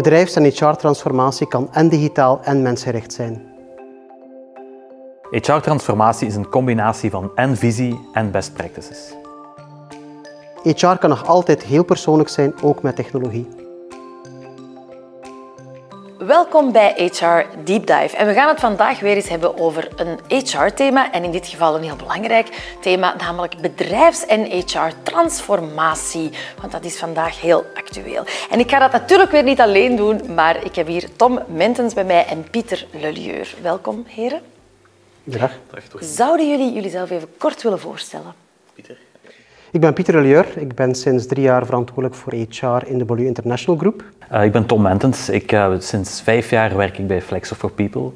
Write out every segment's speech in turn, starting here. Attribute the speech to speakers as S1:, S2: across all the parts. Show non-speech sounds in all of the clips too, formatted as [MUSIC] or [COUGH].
S1: Bedrijfs- en HR-transformatie kan en digitaal en mensgericht zijn.
S2: HR-transformatie is een combinatie van en visie en best practices.
S1: HR kan nog altijd heel persoonlijk zijn, ook met technologie.
S3: Welkom bij HR Deep Dive. En we gaan het vandaag weer eens hebben over een HR-thema. En in dit geval een heel belangrijk thema, namelijk bedrijfs- en HR-transformatie. Want dat is vandaag heel actueel. En ik ga dat natuurlijk weer niet alleen doen, maar ik heb hier Tom Mentens bij mij en Pieter Lelieur. Welkom, heren.
S1: Dag.
S3: Zouden jullie jullie zelf even kort willen voorstellen?
S2: Pieter.
S1: Ik ben Pieter Lelieur. Ik ben sinds drie jaar verantwoordelijk voor HR in de Beaulieu International Group.
S2: Uh, ik ben Tom Mentens. Ik, uh, sinds vijf jaar werk ik bij Flexo for People.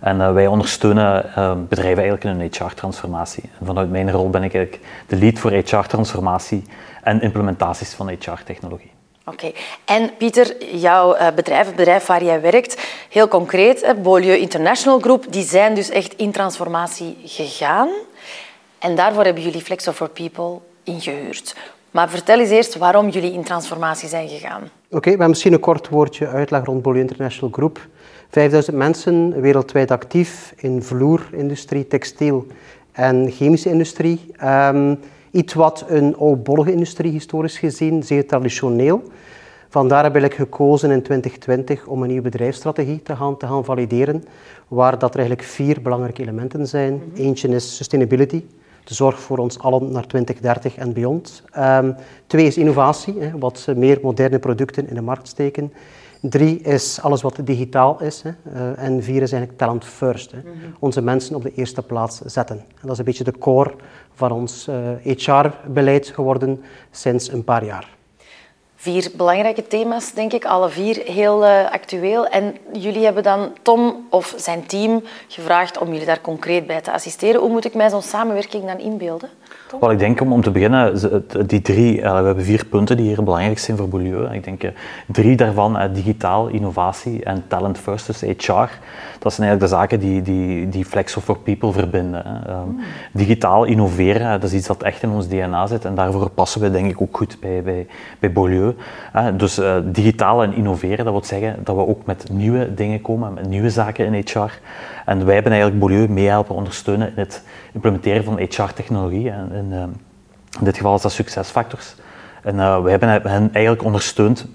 S2: En uh, wij ondersteunen bedrijven eigenlijk in hun HR-transformatie. En vanuit mijn rol ben ik eigenlijk de lead voor HR-transformatie en implementaties van HR-technologie.
S3: Oké. Okay. En Pieter, jouw bedrijf, het bedrijf waar jij werkt, heel concreet, Beaulieu International Group, die zijn dus echt in transformatie gegaan. En daarvoor hebben jullie Flexo for People ingehuurd. Maar vertel eens eerst waarom jullie in transformatie zijn gegaan.
S1: Oké, okay, we hebben misschien een kort woordje uitleg rond Beaulieu International Group. 5000 mensen wereldwijd actief in vloerindustrie, textiel en chemische industrie. Um, iets wat een oudbollige industrie historisch gezien, zeer traditioneel. Vandaar heb ik gekozen in 2020 om een nieuwe bedrijfsstrategie te gaan, te gaan valideren, waar dat er eigenlijk vier belangrijke elementen zijn. -hmm. Eentje is sustainability, de zorg voor ons allen naar 2030 en beyond. Um, twee is innovatie, hè, wat meer moderne producten in de markt steken. Drie is alles wat digitaal is. Hè. Uh, en vier is eigenlijk talent first. Hè. Mm -hmm. Onze mensen op de eerste plaats zetten. En dat is een beetje de core van ons uh, HR-beleid geworden sinds een paar jaar.
S3: Vier belangrijke thema's, denk ik, alle vier heel uh, actueel. En jullie hebben dan Tom of zijn team gevraagd om jullie daar concreet bij te assisteren. Hoe moet ik mij zo'n samenwerking dan inbeelden? Tom?
S2: Wel, ik denk om, om te beginnen, die drie, uh, we hebben vier punten die hier belangrijk zijn voor Beaulieu. Ik denk uh, drie daarvan, digitaal, innovatie en talent first, dus HR. Dat zijn eigenlijk de zaken die, die, die Flexo for People verbinden. Um, mm. Digitaal innoveren, dat is iets dat echt in ons DNA zit en daarvoor passen we denk ik ook goed bij, bij, bij Beaulieu. Dus uh, digitaal en innoveren, dat wil zeggen dat we ook met nieuwe dingen komen, met nieuwe zaken in HR. En wij hebben eigenlijk Beaulieu meehelpen ondersteunen in het implementeren van HR-technologie. En in, dit geval is dat succesfactors. En uh, wij hebben hen eigenlijk ondersteund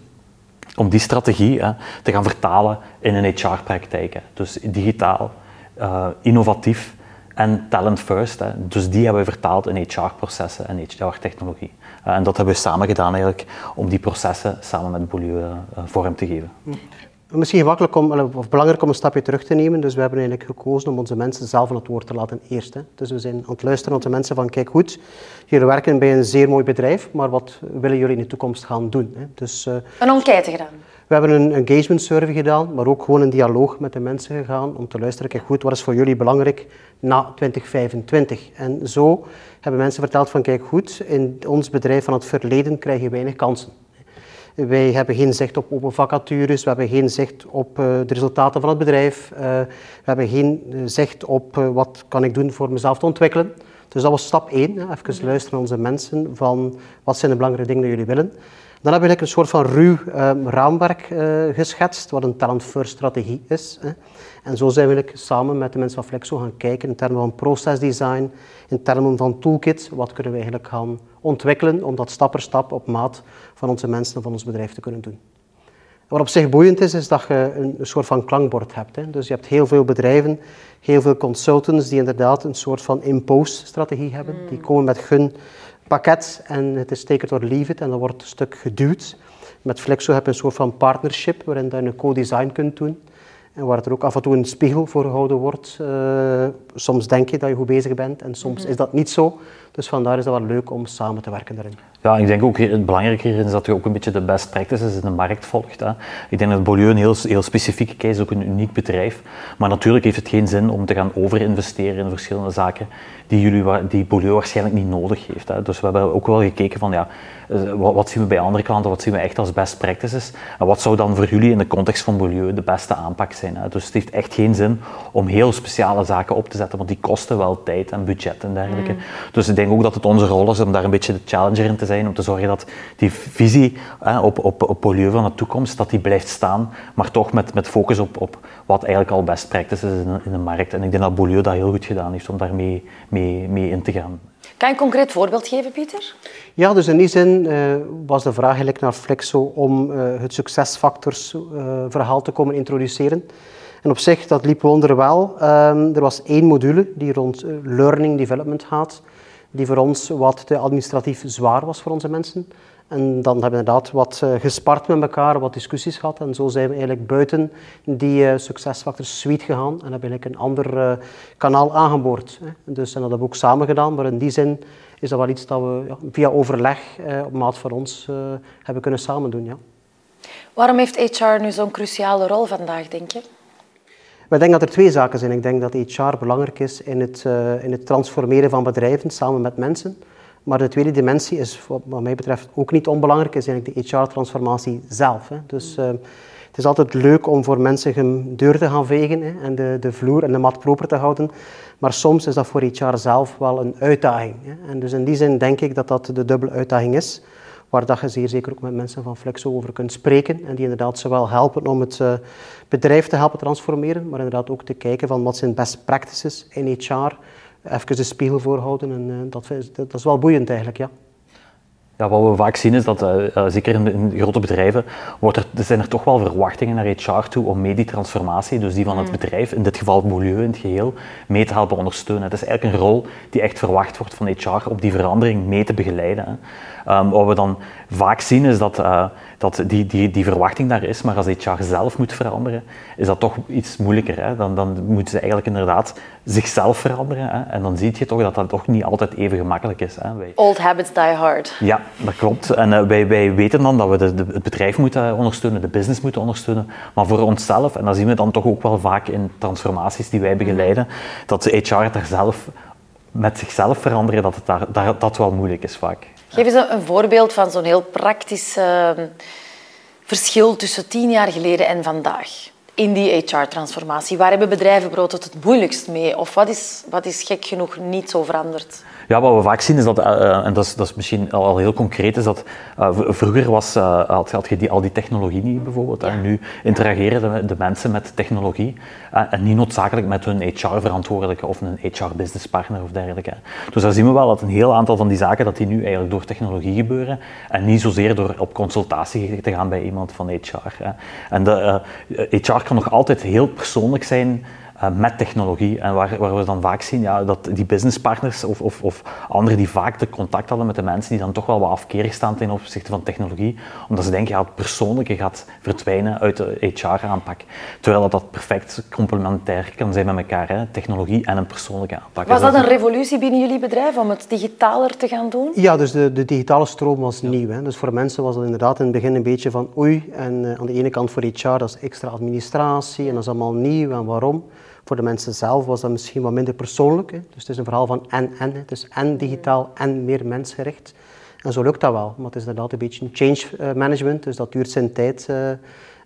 S2: om die strategie te gaan vertalen in een HR-praktijk. Dus digitaal, innovatief en talent first. Dus die hebben we vertaald in HR-processen en HR-technologie. Uh, en dat hebben we samen gedaan eigenlijk om die processen samen met Beaulieu uh, vorm te geven.
S1: Misschien gemakkelijk om, of belangrijk om een stapje terug te nemen. Dus we hebben eigenlijk gekozen om onze mensen zelf aan het woord te laten eerst. Hè. Dus we zijn aan het luisteren naar onze mensen van kijk goed, jullie werken bij een zeer mooi bedrijf, maar wat willen jullie in de toekomst gaan doen? Hè? Dus, uh,
S3: een enquête gedaan.
S1: We hebben een engagement survey gedaan, maar ook gewoon een dialoog met de mensen gegaan om te luisteren, kijk goed, wat is voor jullie belangrijk na 2025? En zo hebben mensen verteld van, kijk goed, in ons bedrijf van het verleden krijg je weinig kansen. Wij hebben geen zicht op open vacatures, we hebben geen zicht op uh, de resultaten van het bedrijf, uh, we hebben geen zicht op wat kan ik doen voor mezelf te ontwikkelen. Dus dat was stap 1, hè. even luisteren naar onze mensen van wat zijn de belangrijke dingen die jullie willen. Dan hebben we een soort van ruw um, raamwerk uh, geschetst, wat een talent first strategie is. Hè. En zo zijn we samen met de mensen van Flexo gaan kijken in termen van procesdesign, in termen van toolkit, wat kunnen we eigenlijk gaan ontwikkelen om dat stap per stap op maat van onze mensen en van ons bedrijf te kunnen doen. Wat op zich boeiend is, is dat je een, soort van klankbord hebt. Hè. Dus je hebt heel veel bedrijven, heel veel consultants die inderdaad een soort van impose-strategie hebben. Mm. Die komen met hun pakket en het is take it or leave it en dat wordt een stuk geduwd. Met Flexo heb je een soort van partnership waarin je een co-design kunt doen. En waar er ook af en toe een spiegel voor gehouden wordt. Uh, soms denk je dat je goed bezig bent en soms mm -hmm. is dat niet zo. Dus vandaar is dat wel leuk om samen te werken daarin.
S2: Ja, ik denk ook het belangrijke hierin is dat je ook een beetje de best practices in de markt volgt. Hè. Ik denk dat Beaulieu een heel, heel specifieke case is, ook een uniek bedrijf. Maar natuurlijk heeft het geen zin om te gaan overinvesteren in verschillende zaken die, jullie, die Beaulieu waarschijnlijk niet nodig heeft. Hè. Dus we hebben ook wel gekeken van ja, wat, wat zien we bij andere klanten, wat zien we echt als best practices en wat zou dan voor jullie in de context van Beaulieu de beste aanpak zijn. Hè. Dus het heeft echt geen zin om heel speciale zaken op te zetten, want die kosten wel tijd en budget en dergelijke. Mm. Dus ik denk ook dat het onze rol is om daar een beetje de challenger in te zijn, om te zorgen dat die visie op, op, op Polieu van de toekomst, dat die blijft staan, maar toch met, met focus op, op wat eigenlijk al best practice is in, in de markt. En ik denk dat Polieu dat heel goed gedaan heeft om daar mee, mee, mee in te gaan.
S3: Kan je een concreet voorbeeld geven, Pieter?
S1: Ja, dus in die zin uh, was de vraag eigenlijk naar Flexo om uh, het succesfactorsverhaal uh, te komen introduceren. En op zich, dat liep wonderwel. Um, er was één module die rond learning development gaat, die voor ons wat administratief zwaar was voor onze mensen. En dan hebben we inderdaad wat uh, gespart met elkaar, wat discussies gehad. En zo zijn we eigenlijk buiten die uh, succesfactors suite gegaan en hebben eigenlijk een ander uh, kanaal aangeboord. Dus en dat hebben we ook samen gedaan, maar in die zin is dat wel iets dat we via overleg op maat van ons hebben kunnen samen doen. Ja.
S3: Waarom heeft HR nu zo'n cruciale rol vandaag, denk je?
S1: Ik denk dat er twee zaken zijn. Ik denk dat HR belangrijk is in het, in het transformeren van bedrijven samen met mensen. Maar de tweede dimensie is, wat mij betreft, ook niet onbelangrijk, is eigenlijk de HR-transformatie zelf. Hè. Dus uh, het is altijd leuk om voor mensen hun deur te gaan vegen hè, en de, de vloer en de mat proper te houden. Maar soms is dat voor HR zelf wel een uitdaging. Hè. En dus in die zin denk ik dat dat de dubbele uitdaging is, waar dat je zeer zeker ook met mensen van Flexo over kunt spreken. En die inderdaad zowel helpen om het uh, bedrijf te helpen transformeren, maar inderdaad ook te kijken van wat zijn best practices in HR even de spiegel voorhouden. En uh, dat, dat, is wel boeiend eigenlijk, ja.
S2: Ja, wat we vaak zien is dat, uh, zeker in, in, grote bedrijven, wordt er, zijn er toch wel verwachtingen naar HR toe om mee die transformatie, dus die van het mm. bedrijf, in dit geval milieu in het geheel, mee te helpen ondersteunen. Het is eigenlijk een rol die echt verwacht wordt van HR om die verandering mee te begeleiden. Hè. Um, wat we dan vaak zien is dat, uh, dat die, die, die verwachting daar is, maar als HR zelf moet veranderen, is dat toch iets moeilijker. Hè? Dan, dan moeten ze eigenlijk inderdaad zichzelf veranderen. Hè? En dan zie je toch dat dat toch niet altijd even gemakkelijk is. Hè?
S3: Wij... Old habits die hard.
S2: Ja, dat klopt. En uh, wij, wij weten dan dat we de, de, het bedrijf moeten ondersteunen, de business moeten ondersteunen, maar voor onszelf, en dat zien we dan toch ook wel vaak in transformaties die wij begeleiden, dat de HR daar zelf met zichzelf veranderen, dat het daar, daar, dat wel moeilijk is vaak.
S3: Geef eens een, voorbeeld van zo'n heel praktisch uh, verschil tussen tien jaar geleden en vandaag in die HR-transformatie. Waar hebben bedrijven brood het moeilijkst mee? Of wat is, wat is gek genoeg niet zo veranderd?
S2: Ja, wat we vaak zien is dat, uh, en dat is, dat is misschien al heel concreet, is dat uh, vroeger was, uh, had, had, je die, al die technologie niet bijvoorbeeld. Ja. nu interageren de, de, mensen met technologie en niet noodzakelijk met hun HR-verantwoordelijke of een HR-businesspartner of dergelijke. Dus daar zien we wel dat een heel aantal van die zaken dat die nu eigenlijk door technologie gebeuren en niet zozeer door op consultatie te gaan bij iemand van HR. Hè. En de, HR kan nog altijd heel persoonlijk zijn met technologie. En waar, waar, we dan vaak zien ja, dat die businesspartners of, of, of anderen die vaak de contact hadden met de mensen, die dan toch wel wat afkerig staan ten opzichte van technologie, omdat ze denken, ja, het persoonlijke gaat verdwijnen uit de HR-aanpak. Terwijl dat, dat perfect complementair kan zijn met elkaar, hè, technologie en een persoonlijke aanpak.
S3: Was dat een revolutie binnen jullie bedrijf om het digitaler te gaan doen?
S1: Ja, dus de, de digitale stroom was nieuw. Hè. Dus voor mensen was dat inderdaad in het begin een beetje van oei, en uh, aan de ene kant voor HR, dat is extra administratie en dat is allemaal nieuw en waarom. Voor de mensen zelf was dat misschien wat minder persoonlijk. Hè. Dus het is een verhaal van en-en. Dus en digitaal en meer mensgericht. En zo lukt dat wel. Maar het is inderdaad een beetje change eh, management, dus dat duurt zijn tijd. Uh,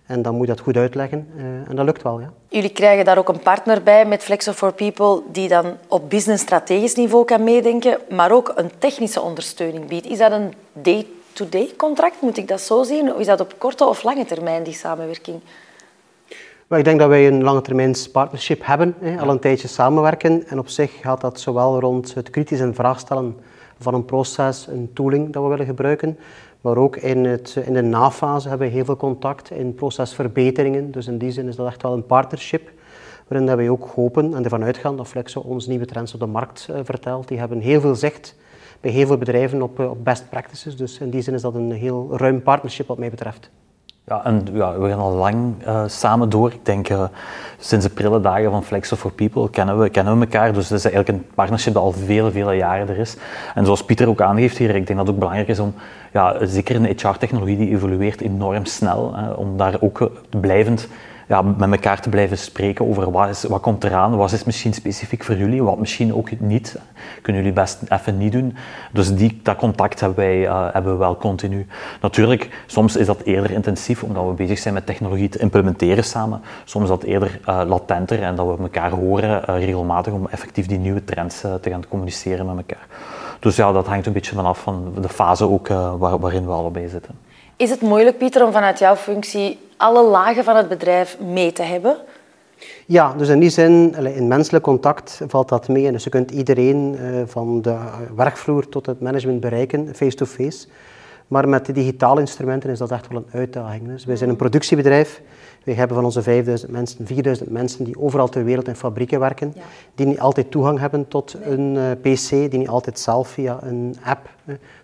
S1: en dan moet je dat goed uitleggen. Uh, en dat lukt wel, ja.
S3: Jullie krijgen daar ook een partner bij met Flexo for People die dan op business-strategisch niveau kan meedenken, maar ook een technische ondersteuning biedt. Is dat een day-to-day -day contract, moet ik dat zo zien? Of is dat op korte of lange termijn, die samenwerking?
S1: Maar ik denk dat wij een lange termijn partnership hebben, hè, al een tijdje samenwerken. En op zich gaat dat zowel rond het kritisch en vraagstellen van een proces, een tooling dat we willen gebruiken, maar ook in, het, in de nafase hebben we heel veel contact in procesverbeteringen. Dus in die zin is dat echt wel een partnership waarin wij ook hopen en ervan uitgaan dat Flexo ons nieuwe trends op de markt uh, vertelt. Die hebben heel veel zicht bij heel veel bedrijven op, uh, op best practices. Dus in die zin is dat een heel ruim partnership wat mij betreft.
S2: Ja, en ja, we gaan al lang uh, samen door. Ik denk uh, sinds de prille dagen van Flexo for People kennen we, kennen we elkaar. Dus het is eigenlijk een partnership dat al vele, vele jaren er is. En zoals Pieter ook aangeeft hier, ik denk dat het ook belangrijk is om, ja, zeker in de HR-technologie, die evolueert enorm snel, hè, om daar ook blijvend ja, met elkaar te blijven spreken over wat, is, wat komt eraan, wat is misschien specifiek voor jullie, wat misschien ook niet. Kunnen jullie best even niet doen. Dus die, dat contact hebben wij uh, hebben we wel continu. Natuurlijk, soms is dat eerder intensief, omdat we bezig zijn met technologie te implementeren samen. Soms is dat eerder uh, latenter en dat we elkaar horen uh, regelmatig om effectief die nieuwe trends te gaan communiceren met elkaar. Dus ja, dat hangt een beetje vanaf van de fase ook waar, waarin we allebei zitten.
S3: Is het moeilijk, Pieter, om vanuit jouw functie alle lagen van het bedrijf mee te hebben?
S1: Ja, dus in die zin, in menselijk contact valt dat mee. dus je kunt iedereen van de werkvloer tot het management bereiken, face-to-face. Maar met de digitale instrumenten is dat echt wel een uitdaging. Dus wij zijn een productiebedrijf. We hebben van onze 5000 mensen 4000 mensen die overal ter wereld in fabrieken werken, die niet altijd toegang hebben tot een uh, PC, die niet altijd zelf via een app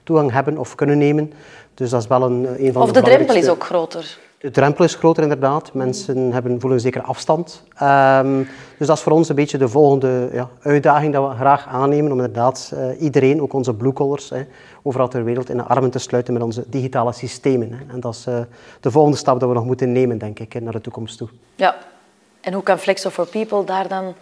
S1: toegang hebben of kunnen nemen. Dus dat is wel een, eh, een van
S3: of
S1: de
S3: Of de drempel is ook groter.
S1: De drempel is groter inderdaad. Mensen hebben, voelen een zekere afstand. Um, dus dat is voor ons een beetje de volgende ja, uitdaging dat we graag aannemen. Om inderdaad uh, iedereen, ook onze blue-collars, overal ter wereld in de armen te sluiten met onze digitale systemen. Hè. En dat is uh, de volgende stap dat we nog moeten nemen, denk ik, naar de toekomst toe.
S3: Ja. En hoe kan Flexo for People daar dan...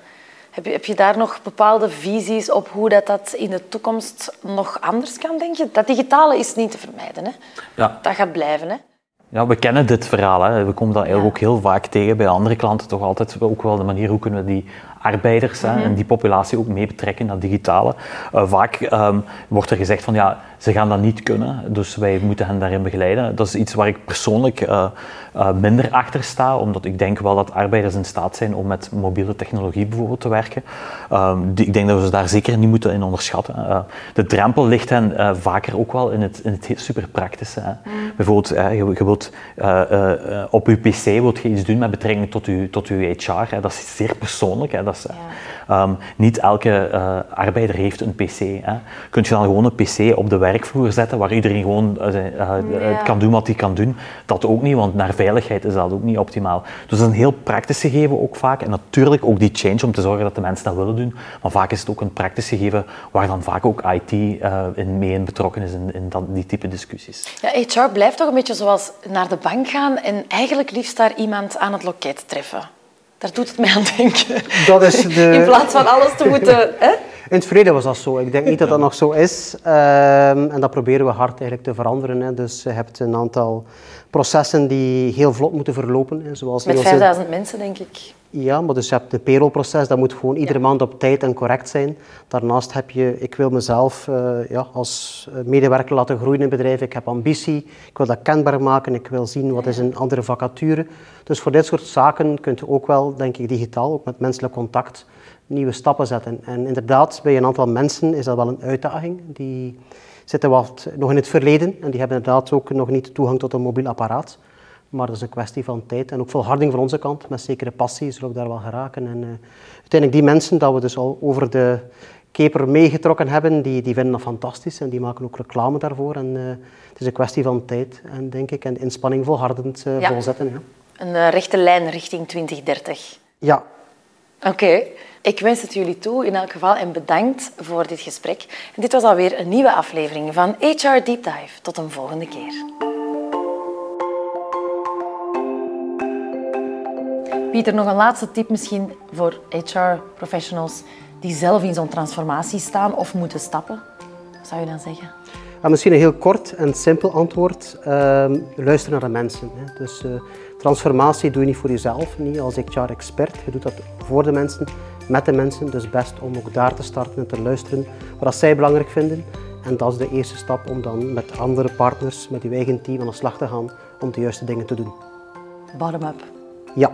S3: Heb je, heb je daar nog bepaalde visies op hoe dat, dat in de toekomst nog anders kan, denk je? Dat digitale is niet te vermijden. Hè?
S2: Ja.
S3: Dat gaat blijven. Hè?
S2: Ja, we kennen dit verhaal. Hè. We komen dat eigenlijk ook heel vaak tegen bij andere klanten. Toch altijd ook wel de manier hoe kunnen we die arbeiders hè, en die populatie ook mee betrekken naar digitale. Uh, vaak um, wordt er gezegd van ja, ze gaan dat niet kunnen, dus wij moeten hen daarin begeleiden. Dat is iets waar ik persoonlijk uh, uh, minder achter sta, omdat ik denk wel dat arbeiders in staat zijn om met mobiele technologie bijvoorbeeld te werken. Um, die, ik denk dat we ze daar zeker niet moeten in onderschatten. de drempel ligt hen vaker ook wel in het, in het super praktische. Hè. Mm. Bijvoorbeeld, je, je wilt, op je pc wilt je iets doen met betrekking tot je, tot uw HR. Hè. Dat is zeer persoonlijk. Hè. Dat is, ja. um, niet elke uh, arbeider heeft een PC. Hè. Kunt je dan gewoon een PC op de werkvloer zetten waar iedereen gewoon uh, ja. kan doen wat hij kan doen? Dat ook niet, want naar veiligheid is dat ook niet optimaal. Dus dat is een heel praktisch gegeven ook vaak. En natuurlijk ook die change om te zorgen dat de mensen dat willen doen. Maar vaak is het ook een praktisch gegeven waar dan vaak ook IT in mee in betrokken is in, in dat, die type discussies.
S3: Ja, HR blijft toch een beetje zoals naar de bank gaan en eigenlijk liefst daar iemand aan het loket treffen. Daar doet het mij aan denken.
S1: Dat is de...
S3: In plaats van alles te moeten... [LAUGHS] Hè?
S1: In het verleden was dat zo. Ik denk niet dat dat nog zo is. Um, en dat proberen we hard eigenlijk te veranderen. Hè. Dus je hebt een aantal processen die heel vlot moeten verlopen. Hè. Zoals
S3: Met 5000 mensen, denk ik.
S1: Ja, maar dus je hebt het payrollproces, dat moet gewoon iedere ja. maand op tijd en correct zijn. Daarnaast heb je, ik wil mezelf uh, ja, als medewerker laten groeien in het bedrijf. Ik heb ambitie, ik wil dat kenbaar maken, ik wil zien wat is een andere vacature. Dus voor dit soort zaken kunt je ook wel, denk ik, digitaal, ook met menselijk contact, nieuwe stappen zetten. En inderdaad, bij een aantal mensen is dat wel een uitdaging. Die zitten wat nog in het verleden en die hebben inderdaad ook nog niet toegang tot een mobiel apparaat. Maar dat is een kwestie van tijd en ook volharding van onze kant. Met zekere passie zullen we daar wel geraken. En uh, uiteindelijk die mensen dat we dus al over de keper meegetrokken hebben, die, die vinden dat fantastisch en die maken ook reclame daarvoor. En uh, het is een kwestie van tijd en denk ik en inspanning volhardend uh, ja. volzetten. Ja.
S3: Een rechte lijn richting 2030.
S1: Ja.
S3: Oké. Okay. Ik wens het jullie toe in elk geval en bedankt voor dit gesprek. En dit was alweer een nieuwe aflevering van HR Deep Dive. Tot een volgende keer. Pieter, nog een laatste tip misschien voor HR-professionals die zelf in zo'n transformatie staan of moeten stappen. Wat zou je dan zeggen?
S1: Ja, misschien een heel kort en simpel antwoord. Uh, luister naar de mensen. Hè. Dus uh, transformatie doe je niet voor jezelf, niet als HR-expert. Je doet dat voor de mensen, met de mensen. Dus best om ook daar te starten en te luisteren wat zij belangrijk vinden. En dat is de eerste stap om dan met andere partners, met je eigen team aan de slag te gaan om de juiste dingen te doen.
S3: Bottom-up.
S1: Ja.